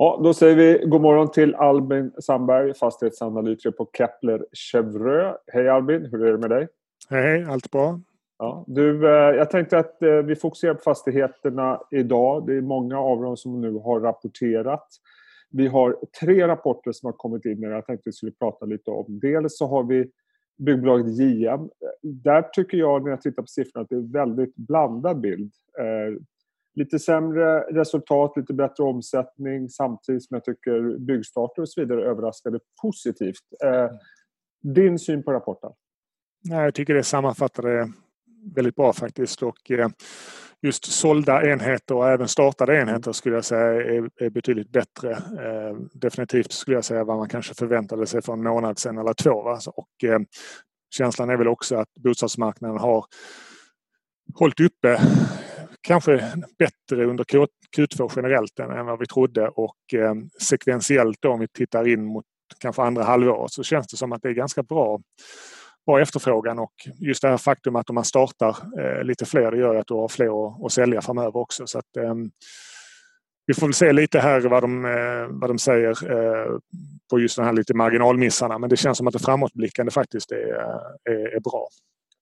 Ja, då säger vi god morgon till Albin Sandberg, fastighetsanalytiker på Kepler Chevreux. Hej Albin, hur är det med dig? Hej, allt bra. Ja, du, eh, jag tänkte att eh, vi fokuserar på fastigheterna idag. Det är många av dem som nu har rapporterat. Vi har tre rapporter som har kommit in jag tänkte att vi skulle prata lite om. Dels så har vi byggbolaget JM. Där tycker jag när jag tittar på siffrorna att det är en väldigt blandad bild. Lite sämre resultat, lite bättre omsättning samtidigt som jag tycker byggstarter och så vidare överraskade positivt. Eh, din syn på rapporten? Nej, jag tycker det sammanfattar det väldigt bra faktiskt. Och eh, just sålda enheter och även startade enheter skulle jag säga är, är betydligt bättre. Eh, definitivt skulle jag säga vad man kanske förväntade sig för en månad sedan eller två. Va? Och eh, känslan är väl också att bostadsmarknaden har hållit uppe kanske bättre under Q2 generellt än vad vi trodde och eh, sekventiellt då om vi tittar in mot kanske andra halvåret så känns det som att det är ganska bra bra efterfrågan och just det här faktum att om man startar eh, lite fler det gör att du har fler att, sälja framöver också. Så att, eh, vi får väl se lite här vad de, vad de säger på just de här lite marginalmissarna men det känns som att det framåtblickande faktiskt är, är, är bra.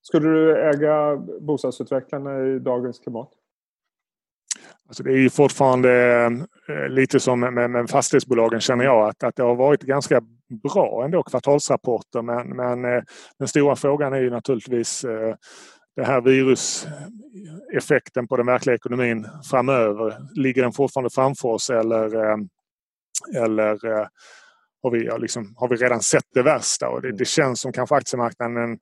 Skulle du äga bostadsutvecklarna i dagens klimat? Alltså det är ju fortfarande eh, lite som med, med fastighetsbolagen känner jag att, att det har varit ganska bra ändå kvartalsrapporter men, men eh, den stora frågan är ju naturligtvis eh, det här viruseffekten på den verkliga ekonomin framöver. Ligger den fortfarande framför oss eller, eller har, vi, liksom, har vi redan sett det värsta? Och det, det känns som kanske aktiemarknaden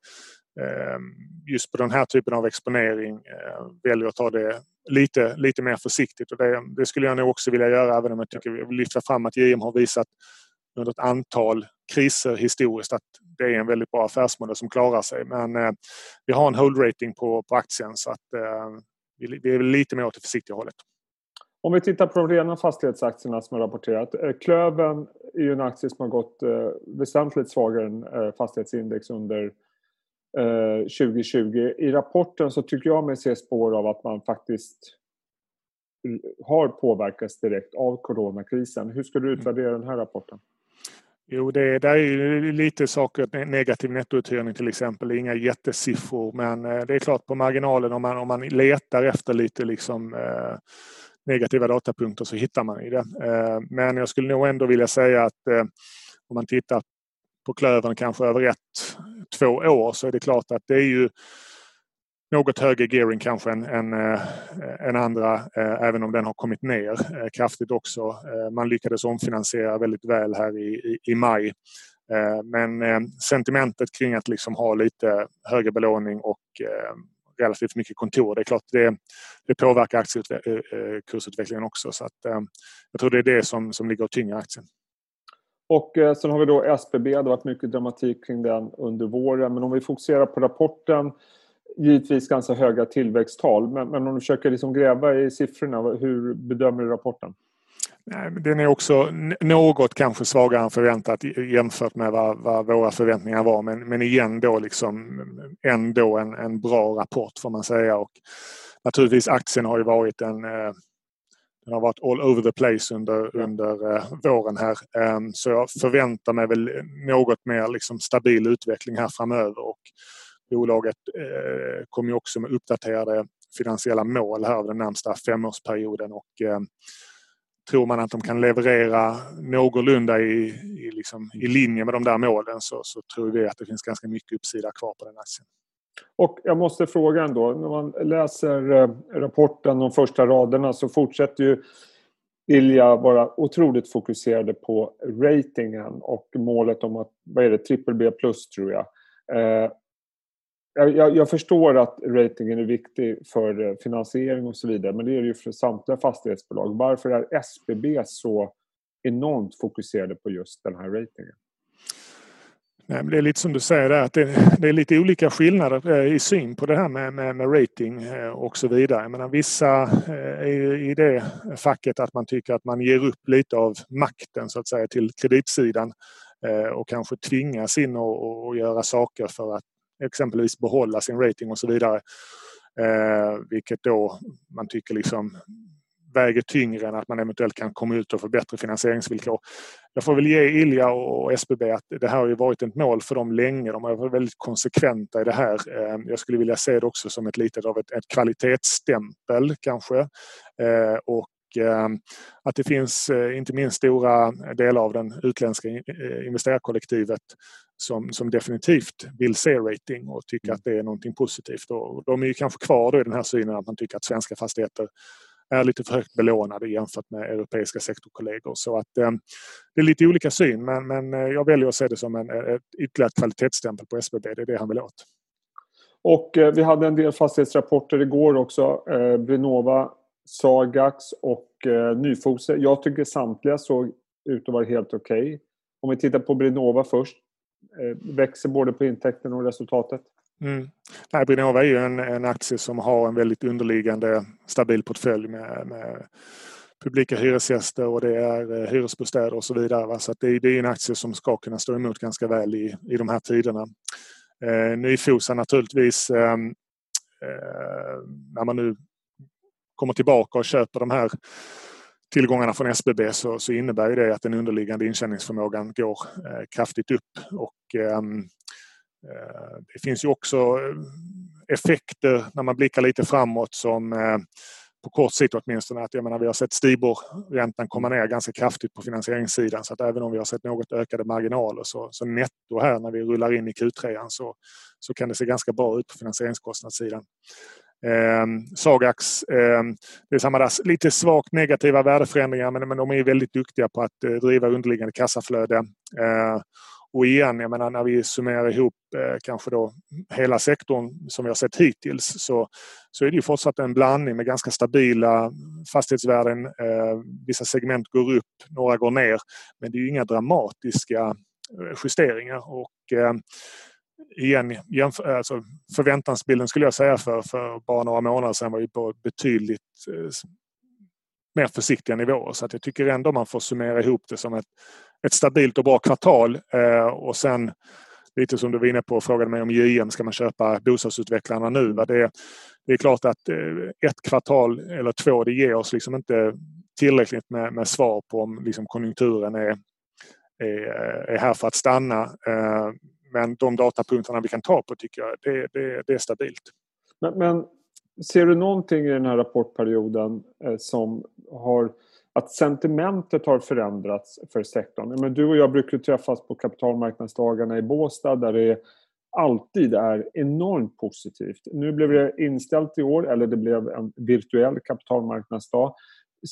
just på den här typen av exponering väljer att ta det lite, lite mer försiktigt. Och det, det, skulle jag nog också vilja göra även om jag tycker vi vill lyfta fram att JM har visat under ett antal kriser historiskt att det är en väldigt bra affärsmodell som klarar sig. Men eh, vi har en hold rating på, på aktien så att eh, vi, vi är lite mer åt det försiktiga hållet. Om vi tittar på de rena fastighetsaktierna som har rapporterat. Eh, Klöven är ju en aktie som har gått eh, väsentligt svagare än eh, fastighetsindex under 2020. I rapporten så tycker jag mig se spår av att man faktiskt har påverkats direkt av coronakrisen. Hur skulle du mm. utvärdera den här rapporten? Jo, det, det är ju lite saker, negativ nettouthyrning till exempel, inga jättesiffror men eh, det är klart på marginalen om man, om man letar efter lite liksom eh, negativa datapunkter så hittar man i det. Eh, men jag skulle nog ändå vilja säga att eh, om man tittar på klövern kanske över ett, två år så är det klart att det är ju något högre gearing kanske än, än, äh, än andra äh, även om den har kommit ner äh, kraftigt också. man lyckades omfinansiera väldigt väl här i, i, i maj. men sentimentet kring att liksom ha lite högre belåning och relativt mycket kontor. Det är klart det, det påverkar aktiekursutvecklingen också. Så att, jag tror det är det som, som ligger och tynger aktien. Och eh, sen har vi då SBB, det har varit mycket dramatik kring den under våren. Men om vi fokuserar på rapporten, givetvis ganska höga tillväxttal. Men, men om du försöker liksom gräva i siffrorna, hur bedömer du rapporten? Den är också något kanske svagare än förväntat jämfört med vad, vad våra förväntningar var. Men, men igen då liksom ändå en, en bra rapport får man säga. Och naturligtvis aktien har ju varit en eh, den har varit all over the place under, under eh, våren här. Eh, så jag förväntar mig väl något mer liksom, stabil utveckling här framöver. Och bolaget eh, kommer ju också med uppdaterade finansiella mål här den närmsta femårsperioden. Och, eh, tror man att de kan leverera någorlunda i, i, liksom, i linje med de där målen så, så tror vi att det finns ganska mycket uppsida kvar på den aktien. Och jag måste fråga ändå, när man läser eh, rapporten, de första raderna, så fortsätter ju Ilja vara otroligt fokuserade på ratingen och målet om att, vad är det, triple B plus tror jag. Eh, jag, jag, förstår att ratingen är viktig för eh, finansiering och så vidare, men det är det ju för samtliga fastighetsbolag. Varför är SBB så enormt fokuserade på just den här ratingen? Nej, men det är lite som du säger där, att det, det, är lite olika skillnader eh, i syn på det här med, med, med rating eh, och så vidare. Jag menar, vissa eh, är i det facket att man tycker att man ger upp lite av makten så att säga till kreditsidan och kanske tvingas in och, och göra saker för att exempelvis behålla sin rating och så vidare. vilket då man tycker liksom väger tyngre än att man eventuellt kan komma ut och få bättre finansieringsvillkor. Jag får väl ge Ilja och SBB att det här har ju varit ett mål för dem länge. De har varit väldigt konsekventa i det här. Eh, jag skulle vilja se det också som ett litet av ett, ett kvalitetsstämpel kanske. Och att det finns inte minst stora delar av den utländska investerarkollektivet som, som definitivt vill se rating och tycker mm. att det är någonting positivt. Och de är ju kanske kvar i den här synen att man tycker att svenska fastigheter är lite för högt belånade jämfört med europeiska sektorkollegor. Så att eh, det är lite olika syn men, men eh, jag väljer att se det som en, eh, ett ytterligare kvalitetsstämpel på SBB. Det är det han vill åt. Och eh, vi hade en del fastighetsrapporter igår också. Eh, Brinova, Sagax och eh, Nyfose. Jag tycker samtliga såg ut att vara helt okej. Okay. Om vi tittar på Brinova först eh, växer både på intäkten och resultatet. Mm. Nej, Brinova är ju en, en aktie som har en väldigt underliggande stabil portfölj med, med publika hyresgäster och det är eh, hyresbostäder och så vidare. Va? Så det, det, är en aktie som ska kunna stå emot ganska väl i, i de här tiderna. Eh, Nyfosa naturligtvis ehm, eh, när man nu kommer tillbaka och köper de här tillgångarna från SBB så, så innebär det att den underliggande intjäningsförmågan går eh, kraftigt upp. Och, ehm, eh, det finns ju också eh, effekter när man blickar lite framåt som eh, på kort sikt åtminstone att jag menar, vi har sett Stibor-räntan komma ner ganska kraftigt på finansieringssidan så att även om vi har sett något ökade marginaler så, så netto här när vi rullar in i Q3 så, så kan det se ganska bra ut på finansieringskostnadssidan. Eh, Sagax, eh, det är samma där, lite svagt negativa värdeförändringar men, men de är väldigt duktiga på att eh, driva underliggande kassaflöde. Eh, och igen, jag menar när vi summerar ihop eh, kanske då hela sektorn som vi har sett hittills så, så är det ju fortsatt en blandning med ganska stabila fastighetsvärden. Eh, vissa segment går upp, några går ner. Men det är ju inga dramatiska eh, justeringar. Och, eh, igen, alltså förväntansbilden skulle jag säga för, för bara några månader sedan var ju på betydligt eh, mer försiktiga nivåer. Så att jag tycker ändå man får summera ihop det som ett, ett stabilt och bra kvartal. Eh, och sen lite som du var inne på och frågade mig om JM, ska man köpa bostadsutvecklarna nu? Det, det är klart att eh, ett kvartal eller två det ger oss liksom inte tillräckligt med, med svar på om liksom konjunkturen är, är, är här för att stanna. Eh, men de datapunkterna vi kan ta på tycker jag det, det, det är stabilt. Men, men, ser du någonting i den här rapportperioden eh, som har att sentimentet har förändrats för sektorn? Men du och jag brukar träffas på kapitalmarknadsdagarna i Båstad där det alltid är enormt positivt. Nu blev det inställt i år, eller det blev en virtuell kapitalmarknadsdag.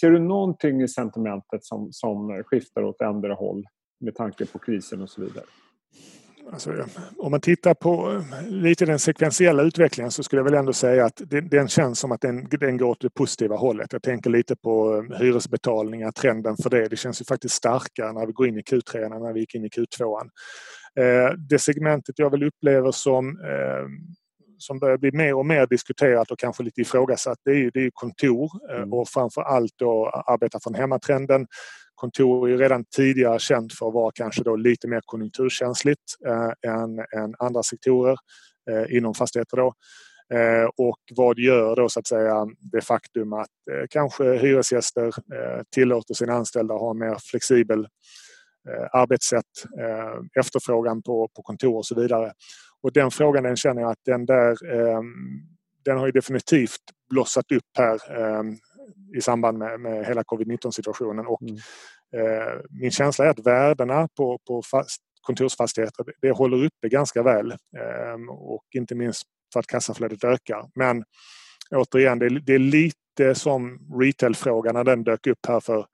Ser du någonting i sentimentet som, som skiftar åt ändra håll med tanke på krisen och så vidare? Alltså, om man tittar på eh, lite den sekventiella utvecklingen så skulle jag väl ändå säga att den, känns som att den, den går åt det positiva hållet. Jag tänker lite på eh, hyresbetalningar, trenden för det. Det känns ju faktiskt starkare när vi går in i Q3 än när vi gick in i Q2. Eh, det segmentet jag väl upplever som som börjar bli mer och mer diskuterat och kanske lite ifrågasatt det är ju, det är kontor mm. och framför allt då arbeta från hemmatrenden kontor är ju redan tidigare känt för att vara kanske då lite mer konjunkturkänsligt eh, än, än andra sektorer eh, inom fastigheter. Då. Eh, och vad gör då så att säga det faktum att eh, kanske hyresgäster eh, tillåter sina anställda att ha en mer flexibel eh, arbetssätt, eh, efterfrågan på, på kontor och så vidare. Och den frågan den känner jag att den där eh, den har ju definitivt blossat upp här eh, i samband med, med hela covid-19 situationen. Och, mm. eh, min känsla är att värdena på, på fast, kontorsfastigheter det håller uppe ganska väl eh, och inte minst för att kassaflödet ökar. Men återigen, det är, det är lite som retailfrågan när den dök upp här för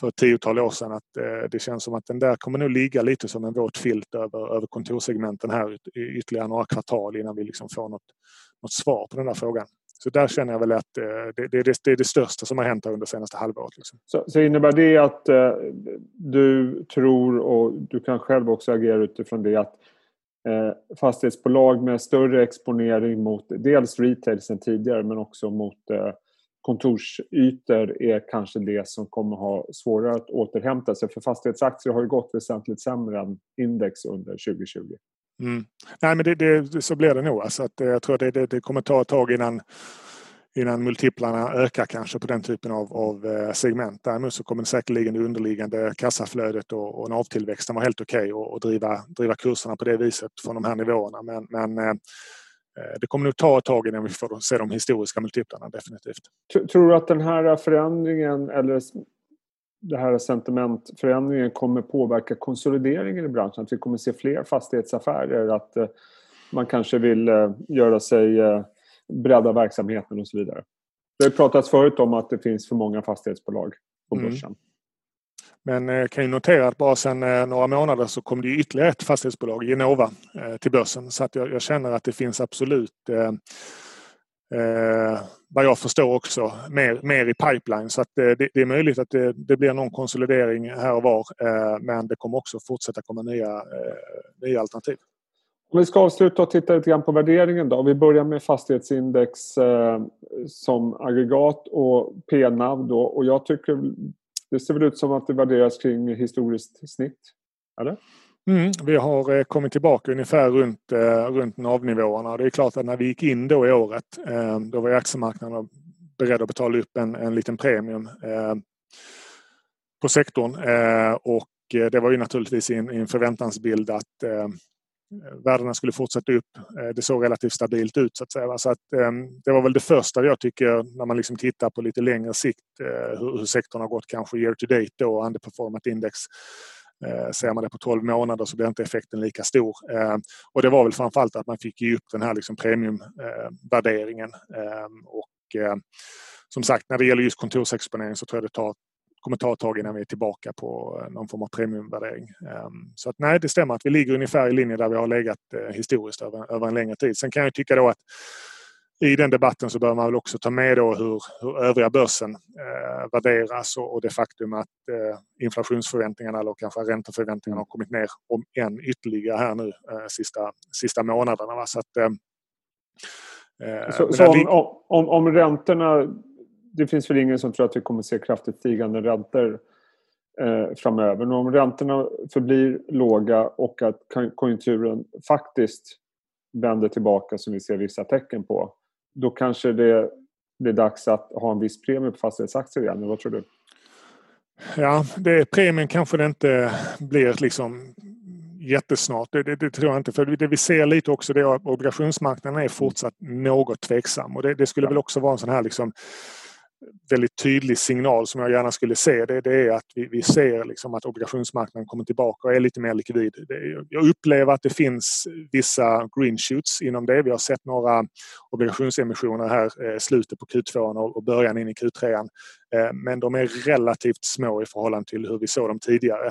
för ett tiotal år sedan att eh, det känns som att den där kommer nog ligga lite som en våt filt över, över kontorssegmenten här i ytterligare några kvartal innan vi liksom får något, något svar på den där frågan. Så där känner jag väl att eh, det, det, det, det, är det största som har hänt under senaste halvåret. Liksom. Så, så, innebär det att eh, du tror, och du kan själv också agera utifrån det, att eh, fastighetsbolag med större exponering mot dels retail sen tidigare men också mot eh, kontorsytor är kanske det som kommer ha svårare att återhämta sig. För fastighetsaktier har ju gått väsentligt sämre än index under 2020. Mm. Nej, men det, det, så blir det nog. Alltså att, eh, jag tror att det, det, det kommer ta ett tag innan, innan multiplarna ökar kanske på den typen av, av eh, segment. Däremot så kommer säkerligen det underliggande kassaflödet och, och navtillväxten vara helt okej okay och, och, driva, driva kurserna på det viset från de här nivåerna. Men, men eh, det kommer nog ta ett tag innan vi får se de historiska multiplarna definitivt. Tror du att den här förändringen eller det här sentimentförändringen kommer påverka konsolideringen i branschen? Att vi kommer se fler fastighetsaffärer? Att man kanske vill göra sig bredda verksamheten och så vidare. Det har pratats förut om att det finns för många fastighetsbolag på mm. börsen. Mm. Men jag eh, kan ju notera att bara sedan eh, några månader så kom det ytterligare ett fastighetsbolag, Genova, eh, till börsen. Så att jag, jag känner att det finns absolut eh, vad jag förstår också mer, mer i pipeline. Så att eh, det, det är möjligt att det, det, blir någon konsolidering här och var. Eh, men det kommer också fortsätta komma nya, eh, nya alternativ. Om vi ska avsluta och titta lite grann på värderingen då. Vi börjar med fastighetsindex eh, som aggregat och PNAV då. Och jag tycker det ser väl ut som att det värderas kring historiskt snitt? Eller? Mm, vi har eh, kommit tillbaka ungefär runt, eh, runt navnivåerna. Det är klart att när vi gick in då i året eh, då var aktiemarknaden beredd att betala upp en, en liten premium på sektorn. Och det var ju naturligtvis i en, förväntansbild att värdena skulle fortsätta upp. Det såg relativt stabilt ut så att säga. Så att, det var väl det första jag tycker när man liksom tittar på lite längre sikt hur, sektorn har gått kanske year to date då och underperformat index. Eh, ser man det på 12 månader så blir inte effekten lika stor. Eh, och det var väl framförallt att man fick ge upp den här liksom premiumvärderingen. Eh, och eh, som sagt, när det gäller just kontorsexponering så tror jag det tar kommer ta ett tag innan vi är tillbaka på någon form av premiumvärdering. Så att nej, det stämmer att vi ligger ungefär i linje där vi har legat historiskt över, över en längre tid. Sen kan jag tycka då att i den debatten så bör man väl också ta med då hur, hur övriga börsen eh, värderas och, och det faktum att eh, inflationsförväntningarna eller kanske ränteförväntningarna har kommit ner om än ytterligare här nu eh, sista, sista månaderna. Va? Så att, eh, så, så om, om, om räntorna det finns väl ingen som tror att vi kommer att se kraftigt stigande räntor eh, framöver. Men om räntorna förblir låga och att konjunkturen faktiskt vänder tillbaka som vi ser vissa tecken på. Då kanske det blir dags att ha en viss premie på fastighetsaktier igen. Vad tror du? Ja, det, premien kanske det inte blir liksom jättesnart. Det, det, det, tror jag inte. För det vi ser lite också det är att obligationsmarknaden är fortsatt något tveksam. Och det, det skulle ja. väl också vara en sån här liksom väldigt tydlig signal som jag gärna skulle se det, det är att vi, vi ser liksom att obligationsmarknaden kommer tillbaka och är lite mer likvid. Det, jag upplever att det finns vissa green shoots inom det. Vi har sett några obligationsemissioner här eh, slutet på Q2 och, och början in i Q3. Eh, men de är relativt små i förhållande till hur vi såg dem tidigare.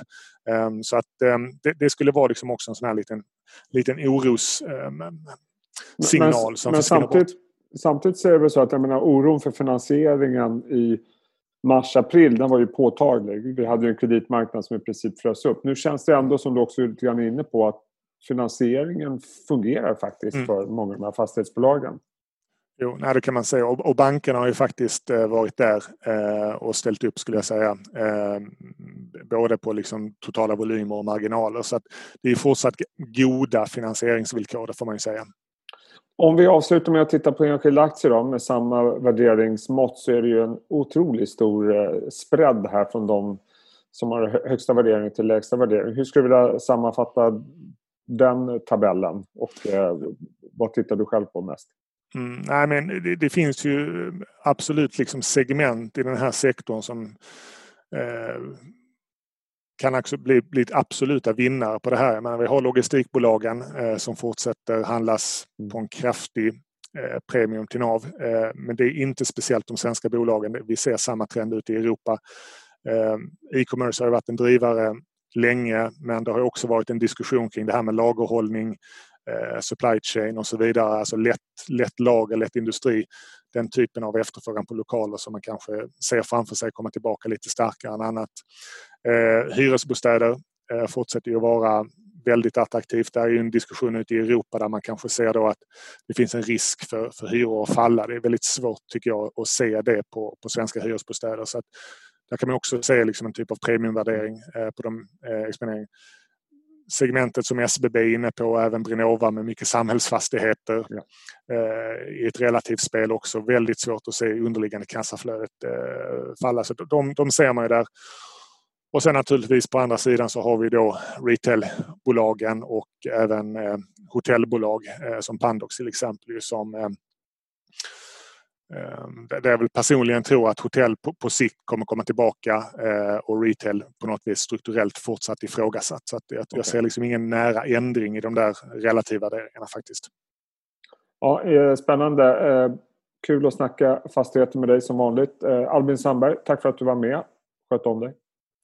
Eh, så att eh, det, det, skulle vara liksom också en sån här liten, liten oros eh, signal men, som men samtidigt, bort samtidigt så är det så att jag menar, oron för finansieringen i mars-april den var ju påtaglig. Vi hade en kreditmarknad som i princip frös upp. Nu känns det ändå som du också är lite grann inne på att finansieringen fungerar faktiskt mm. för många av de här fastighetsbolagen. Jo, nej, det kan man säga. Och, och bankerna har ju faktiskt eh, varit där eh, och ställt upp skulle jag säga. Eh, både på liksom totala volymer och marginaler. Så att det är fortsatt goda finansieringsvillkor, det får man ju säga. Om vi avslutar med att titta på enskilda aktier då, med samma värderingsmått så är det ju en otroligt stor eh, spread här från de som har högsta värdering till lägsta värdering. Hur skulle du vilja sammanfatta den tabellen och eh, vad tittar du själv på mest? Mm, nej, men det, det, finns ju absolut liksom segment i den här sektorn som eh, kan också bli, bli absoluta vinnare på det här. Men vi har logistikbolagen eh, som fortsätter handlas mm. på en kraftig eh, premium till NAV. Eh, men det är inte speciellt de svenska bolagen. Vi ser samma trend ute i Europa. Eh, e-commerce har varit en drivare länge men det har också varit en diskussion kring det här med lagerhållning, eh, supply chain och så vidare. Alltså lätt, lätt lager, lätt industri. Den typen av efterfrågan på lokaler som man kanske ser framför sig komma tillbaka lite starkare än annat. Eh, hyresbostäder eh, fortsätter ju att vara väldigt attraktivt. Det är ju en diskussion ute i Europa där man kanske ser då att det finns en risk för, för hyror att falla. Det är väldigt svårt tycker jag att se det på, på svenska hyresbostäder. Så att, där kan man också se liksom en typ av premiumvärdering eh, på de eh, exponering. segmentet som SBB är inne på, även Brinova med mycket samhällsfastigheter ja. Eh, i ett relativt spel också. Väldigt svårt att se underliggande kassaflödet falla. Så de, de ser man ju där. Och sen naturligtvis på andra sidan så har vi då retailbolagen och även hotellbolag som Pandox till exempel som Ehm, det är väl personligen tror att hotell på, på sikt kommer komma tillbaka eh, och retail på något vis strukturellt fortsatt ifrågasatt. Så att jag, okay. jag ser liksom ingen nära ändring i de där relativa värderingarna faktiskt. Ja, eh, spännande. Eh, kul att snacka fastigheter med dig som vanligt. Albin Sandberg, tack för att du var med. Sköt om dig.